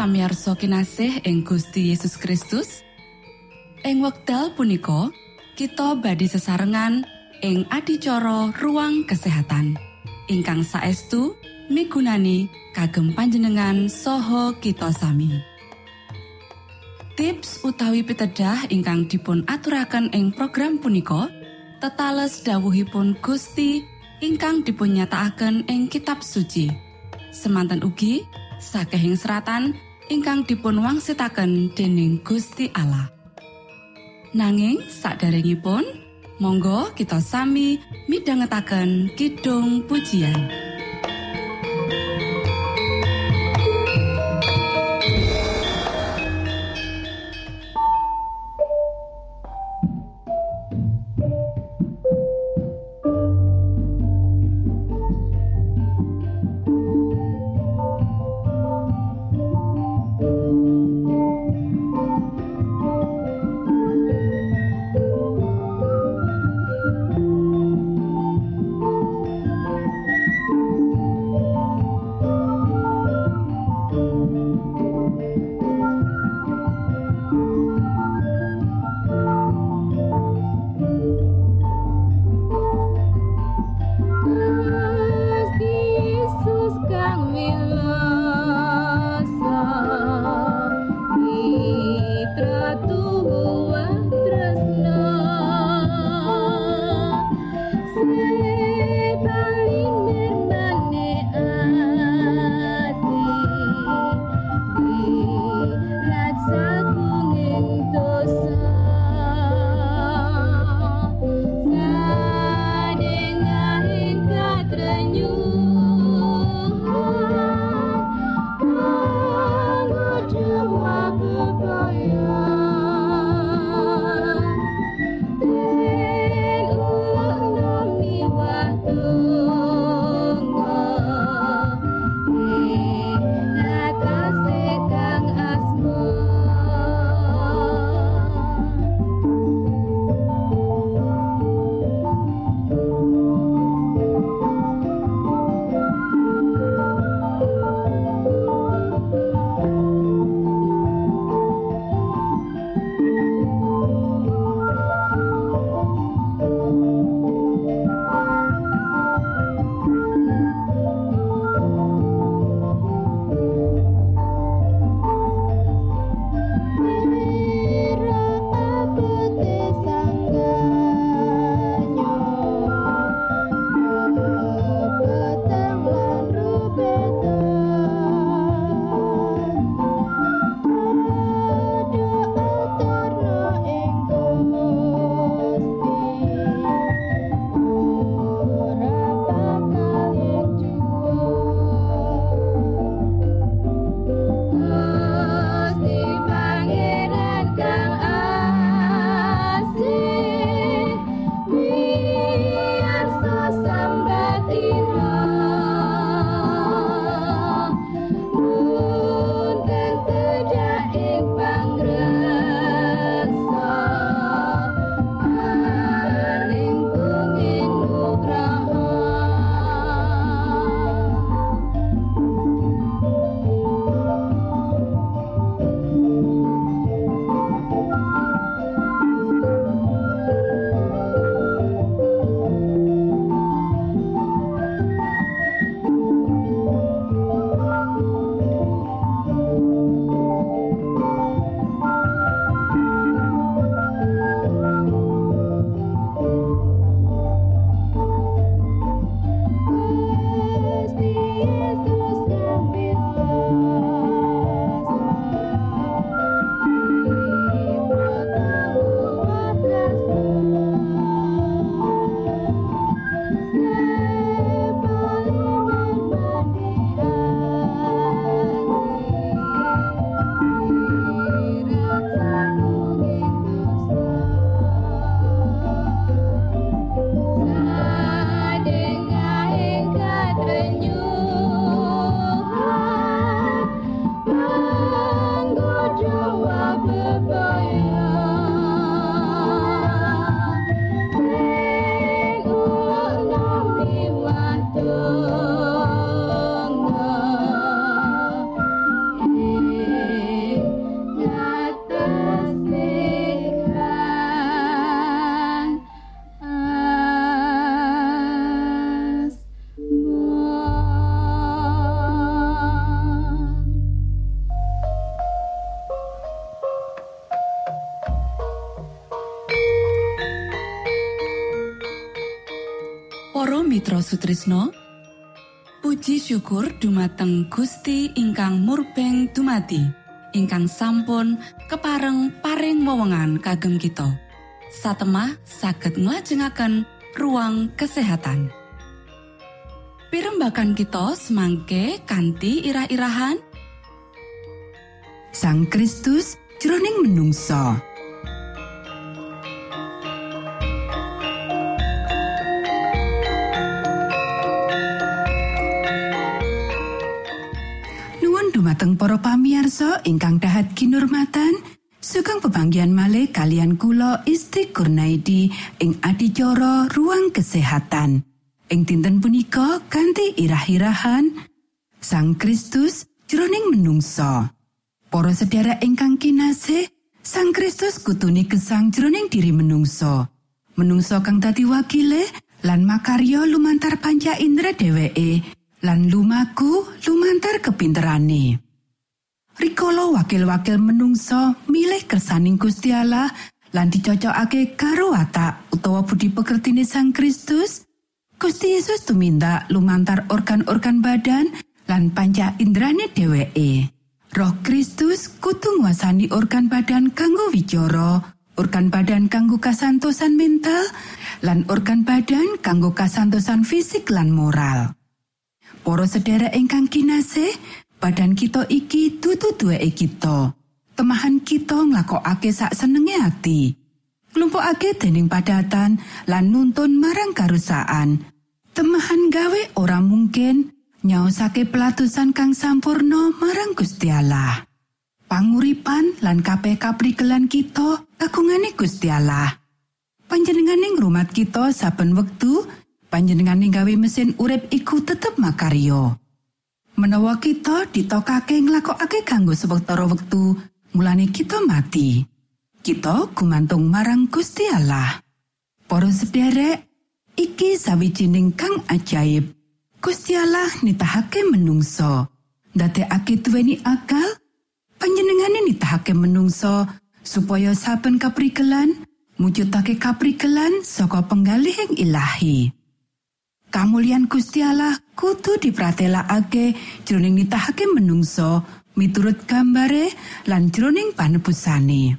Para pamirsa kinasih ing Gusti Yesus Kristus. Ing wekdal punika kita badi sesarengan ing adicara ruang kesehatan. Ingkang saestu migunani kagem panjenengan soho kita sami. Tips utawi pitedah ingkang dipun aturaken ing program punika tetales dawuhipun Gusti ingkang dipunnyatakaken ing kitab suci. Semanten ugi sakehing seratan ingkang dipun wangsitaken dening Gusti Allah. Nanging saderengipun monggo kita sami midhangetaken kidung pujian. Sutrisno. Puji syukur dumateng Gusti ingkang murbeng dumati ingkang sampun kepareng paring wewenngan kagem kita. Satemah saged nglajengaken ruang kesehatan. Pirembakan kita semangke kanthi irah-irahan. Sang Kristus jroning menungso. Dumateng para pamiarsa ingkang dahat kinurmatan, sugeng pebanggian malih kalian kula Isti Kurnaidi ing adicara ruang kesehatan. Ing dinten punika kanthi irah-irahan Sang Kristus jroning menungso. Para sedherek ingkang kinasih, Sang Kristus kutuni gesang jroning diri menungso. Menungso kang dadi wakile lan makarya lumantar panca indra dheweke lan lumaku lumantar kepinterane. Rikala wakil-wakil menungso milih kersaning Gusti Allah lan dicocokake karo watak utawa budi pekertine Sang Kristus, Gusti Yesus tumindak lumantar organ-organ badan lan panca indrane dheweke. Roh Kristus kudu nguasani organ badan kanggo wicara, organ badan kanggo kasantosan mental, lan organ badan kanggo kasantosan fisik lan moral. Para sedherek ingkang kinasih, badan kita iki dudu duweke kita. Temahan kita nglakokake sak senenge ati. Nglumpukake dening padatan lan nuntun marang karusaan. Temahan gawe ora mungkin nyaosake pelatusan kang sampurno marang Gusti Allah. Panguripan lan kabeh kaprigelan kita kagungane Gusti Allah. Panjenengane ngrumat kita saben wektu, panjenengane gawe mesin urip iku tetep makaryo. Menawa kita ditokake nglakokake kanggo sewetara wektu, mulane kita mati. Kita gumantung marang Gusti Allah. Para sederek, iki sawijining kang ajaib. Gusti Allah nitahake menungso. Ndadekake duweni akal, panjenengane nitahake menungso supaya saben kaprigelan mujudake kaprigelan saka penggalihing ilahi. Kamulyan Gusti Allah kudu dipratelakake jroning nitahake menungso miturut gambare lan jroning panebusane.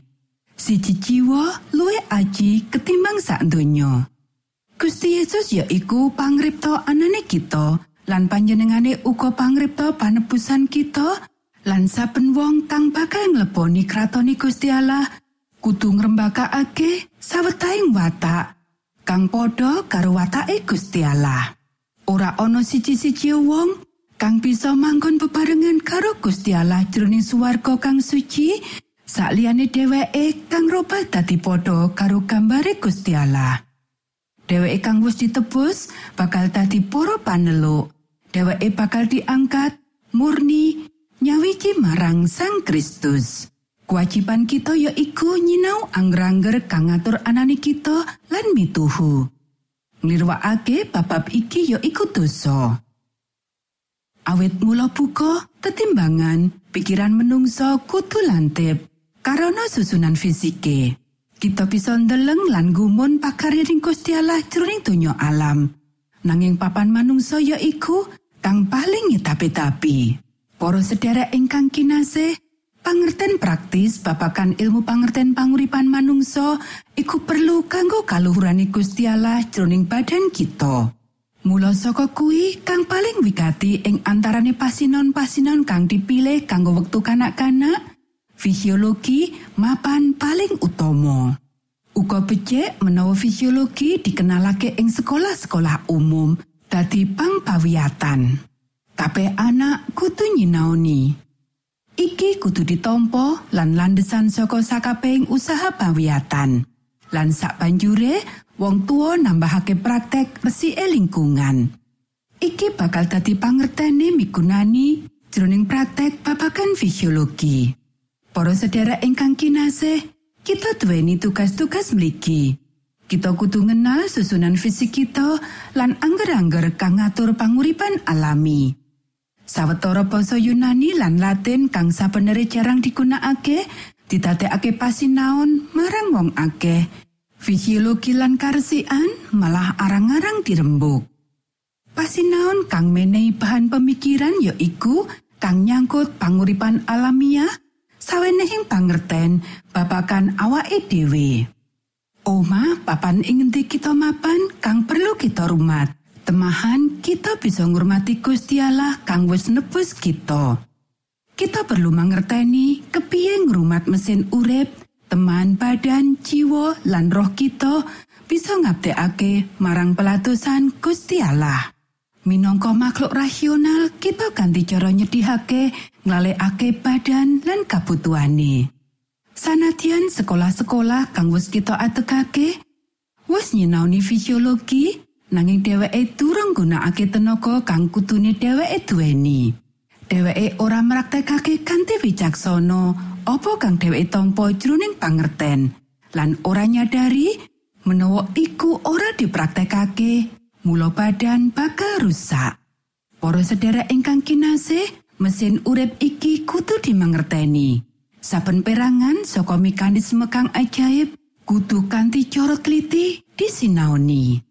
Siji jiwa luwih aji ketimbang sak donya. Gusti Yesus ya iku pangripta anane kita lan panjenengane uga pangripta panebusan kita lan saben wong kang bakal ngleboni kratoni Gusti Allah kudu ngrembakakake sawetahing watak kang padha karo watake Gusti Allah. Ora ana siji-siji wong kang bisa manggon bebarengan karo Gusti Allah jroning swarga kang suci sakliyane dheweke kang robah dadi padha karo gambare Gusti Allah. Dheweke kang wis ditebus bakal dadi para paneluk. Dheweke bakal diangkat murni nyawiji marang Sang Kristus. Kewajiban kita ya iku nyinau angger-angger kang ngatur anane kita lan mituhu. Nglirwakake babab iki ya iku dosa. Awit mula buka, tetimbangan, pikiran menungso kudu lantip. Karena susunan fisike. Kita bisa ndeleng lan gumun pakaryaning Gusti Allah jroning donya alam. Nanging papan manungsa ya iku kang paling ngetapi-tapi. Para sedherek ingkang kinasih, pangerten praktis babakan ilmu pangerten panguripan manungsa iku perlu kanggo kaluhurane Gusti Allah jroning badan kita. Mula saka kuwi kang paling wigati ing antarane pasinon-pasinon kang dipilih kanggo wektu kanak-kanak, fisiologi mapan paling utama. Uga becik menawa fisiologi dikenalake ing sekolah-sekolah umum dadi pangpawiyatan. Kabeh anak kudu nyinaoni. Iki kudu ditompo lan landesan saka sakabehing usaha pawiyatan. Lan sak banjure wong tua nambahake praktek resike lingkungan. Iki bakal dadi pangertene migunani jroning praktek babagan fisiologi. Para sedherek ingkang kinasih, kita duweni tugas-tugas mligi. Kita kudu ngenal susunan fisik kita lan angger-angger kang ngatur panguripan alami. Sawetara basa Yunani lan Latin kang sabenere jarang digunakake, didadekake pasinaon marang wong akeh. Fisiologi lan karesian malah arang-arang dirembuk. Pasinaon kang menehi bahan pemikiran ya iku kang nyangkut panguripan alamiah sawenehing pangerten babagan awake dhewe. Oma papan ing kita mapan kang perlu kita rumat. Temahan kita bisa ngurmati Gusti Allah kang wis nebus kita. Kita perlu mangerteni kepiye ngrumat mesin urip, teman badan, jiwa lan roh kita bisa ngabdekake marang pelatusan Gusti Allah. Makhluk rasional, kita ganti cara nyedihake, nglalekake badan lan kabutuhane. Sanadyan sekolah-sekolah kang wis kita atekake, wis nyinaoni fisiologi, nanging dheweke durung gunakake tenaga kang kutune dheweke duweni. Dheweke ora mraktekake kanthi wicaksana apa kang dheweke tampa jroning pangerten lan ora nyadari menawa iku ora dipraktekake mula badan bakal rusak. Para sedherek ingkang kinasih, mesin urip iki kudu dimangerteni. Saben perangan saka mekanisme kang ajaib kudu kanthi cara teliti disinaoni.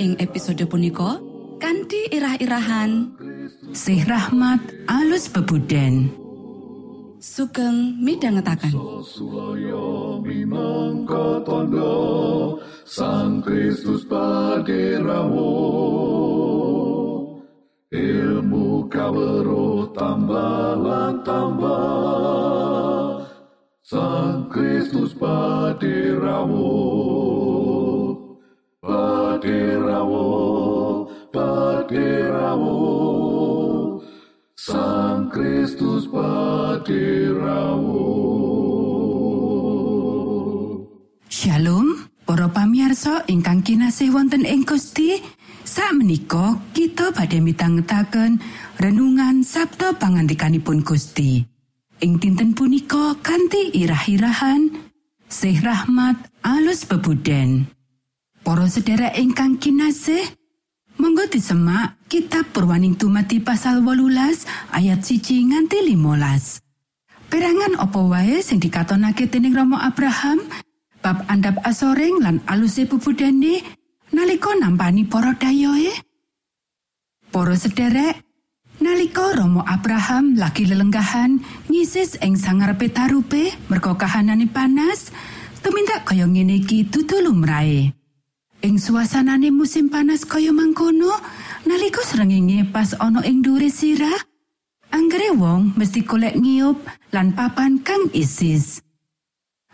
ing episode punika kanthi irah-irahan. Sih rahmat alus bebuden. Sugeng minangka tondo Sang Kristus paderamu ilmu kawero tambah tambah Sang Kristus paderamu paderamu paderamu Sang Kristus paderamu Shalom para pamiarsa ingkang kinasih wonten ing Gusti menika kita badhe mitangetaken renungan Sabda pangantikanipun Gusti. Ing dinten punika kanthi irah-irahan Sih rahmat alus bebuden Para sedherek ingkang kinasih Monggo disemak kitab Purwaning Tumati pasal 18 ayat siji nganti 15 Perangan opo wae sing dikatonake dening Romo Abraham? Bab andap asoring lan aluse bubudene nalika nampani para dayoe Para sederek nalika Romo Abraham lagi lelenggahan ngisis ing sangarepe tarupe merga kahanane panas tumindak kaya ngene iki dudu lumrahe ing suasanane musim panas kaya mangkono nalika srengenge pas ana ing dhuwure sirah Anggere wong mesti golek ngiup lan papan kang isis.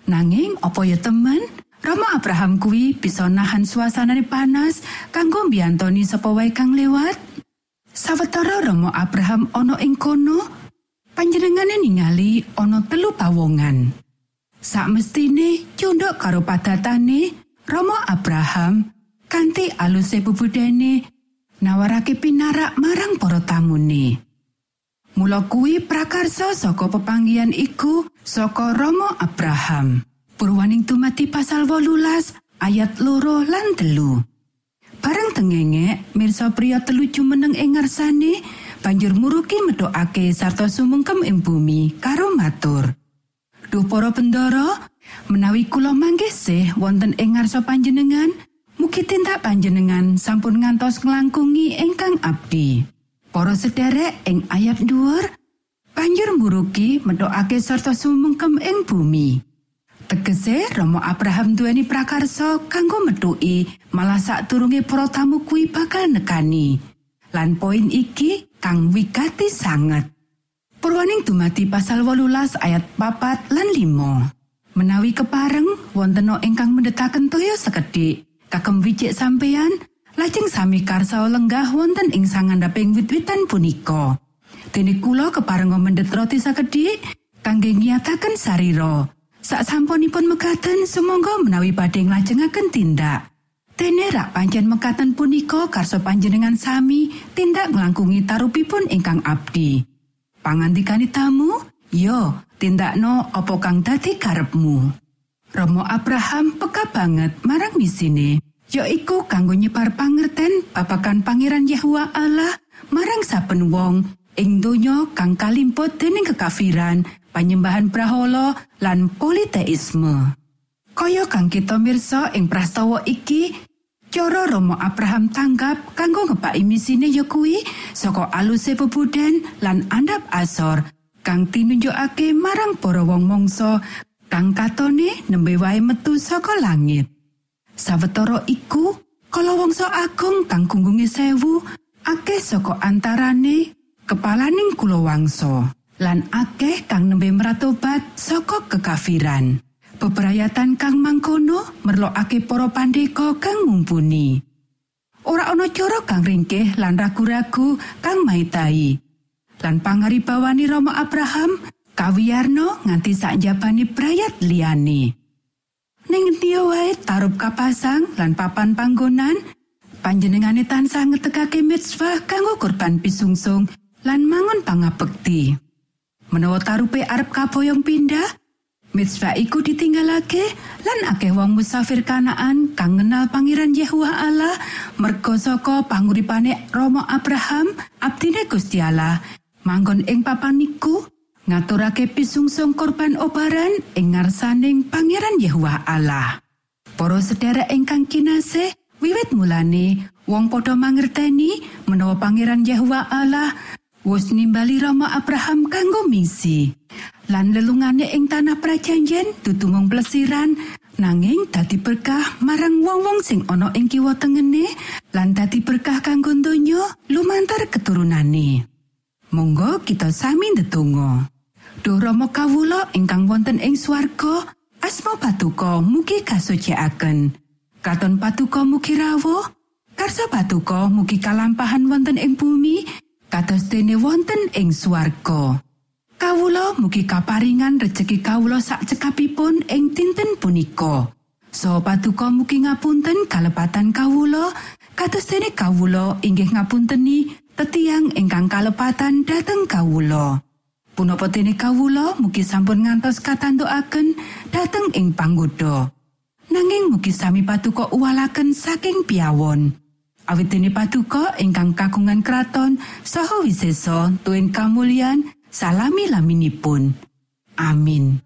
Nanging apa ya temen, Rama Abraham kuwi bisa nahan suasanane panas kanggo mbiyantoni sapa wae kang lewat. Sawetara Rama Abraham ana ing kono, panjenengane ningali ana telu pawongan. Sakmestine cunduk karo padatane, Rama Abraham kanthi aluse bubudene nawarake pinarak marang para tamune. Mula kuwi prakarsa saka pepanggian iku saka Romo Abraham. Purwaning tumati pasal 18 ayat loro lan telu. Bareng tengenge mirsa pria telu jumeneng ing ngarsane banjur muruki medhokake sarta sumungkem ing bumi karo matur. Duh para menawi kula manggih wonten ing ngarsa panjenengan, mugi tindak panjenengan sampun ngantos nglangkungi ingkang abdi. Para sederek ing ayat dhuwur banjur muruki medhokake sarta sumengkem ing bumi. Tegese Romo Abraham duweni prakarsa kanggo metuki malah sadurunge para tamu kuwi bakal nekani. Lan poin iki kang wigati sanget. Purwaning dumati pasal 18 ayat papat lan 5. Menawi kepareng wonten ingkang mendetaken toya sekedhik kagem wijik sampeyan lajeng sami karsa lenggah wonten ing sangandhaping wit-witan punika. Dene kula kepareng mendhet roti sakedhik kangge ngiyataken sarira. Sak sampunipun mekaten sumangga menawi badhe nglajengaken tindak. Dene rak pancen mekaten punika karso panjenengan sami tindak nglangkungi tarupipun ingkang abdi. Pangandikani tamu, yo tindakno apa kang dadi karepmu. Romo Abraham peka banget marang misine. yaiku kanggo nyebar pangerten babagan pangeran Yahwa Allah marang saben wong ing donya kang kalimput dening kekafiran panyembahan brahala lan politeisme kaya kang kita mirsa ing prastawa iki cara Romo Abraham tanggap kanggo ngebaki misine ya kuwi saka aluse pebuden lan andap asor kang tinunjukake marang para wong mangsa kang katone nembe wae metu saka langit Sawetara iku, kala wangsa agung kang gunggunge sewu, akeh saka antarane kepalaning kulawangsa lan akeh kang nembe meratobat saka kekafiran. Bebrayatan kang mangkono merlokake para pandeka kang mumpuni. Ora ana cara kang ringkih lan ragu-ragu kang maitai. Lan pangaribawani Rama Abraham kawiyarno nganti sak njabane brayat liyane. ning endi wae tarup kapasang lan papan panggonan panjenengane tansah ngetekake mitzvah kanggo korban pisungsung lan mangun pangabekti. Menawa tarupe arep kaboyong pindah, mitzvah iku ditinggalake lan akeh wong musafir kanaan kang ngenal pangeran Yehuwa Allah merga saka panguripane Romo Abraham abdine Gusti Allah manggon ing papan iku ngaturake pisungsung korban obaran ing ngarsaning pangeran Yehuwa Allah. Para sedherek ingkang kinasih wiwit mulane wong padha mangerteni menawa pangeran Yehuwa Allah wis nimbali Romo Abraham kanggo misi. Lan lelungane ing tanah prajanjen mung plesiran nanging dadi berkah marang wong-wong sing ana ing kiwa tengene lan dadi berkah kanggo donya lumantar keturunane Monggo kita sami ndedonga Duh Rama kawula ingkang wonten ing swarga asma patuko mugi kasucikaken katon patuko mugi rawuh karsa patuko mugi kalampahan wonten ing bumi kados dene wonten ing swarga. Kawula mugi kaparingan rejeki kawula sak cekapipun ing dinten punika. So patuko mugi ngapunten kalepatan kawula kados dene kawula inggih ngapunteni tetiang ingkang kalepatan dhateng kawula. Punapa dene kawula mugi sampun ngantos katantukaken dhateng ing panggoda. Nanging mugi sami patuko uwalaken saking piawon. Awit dene patuko ingkang kagungan kraton saha wiseso tuwin kamulyan salami laminipun. Amin.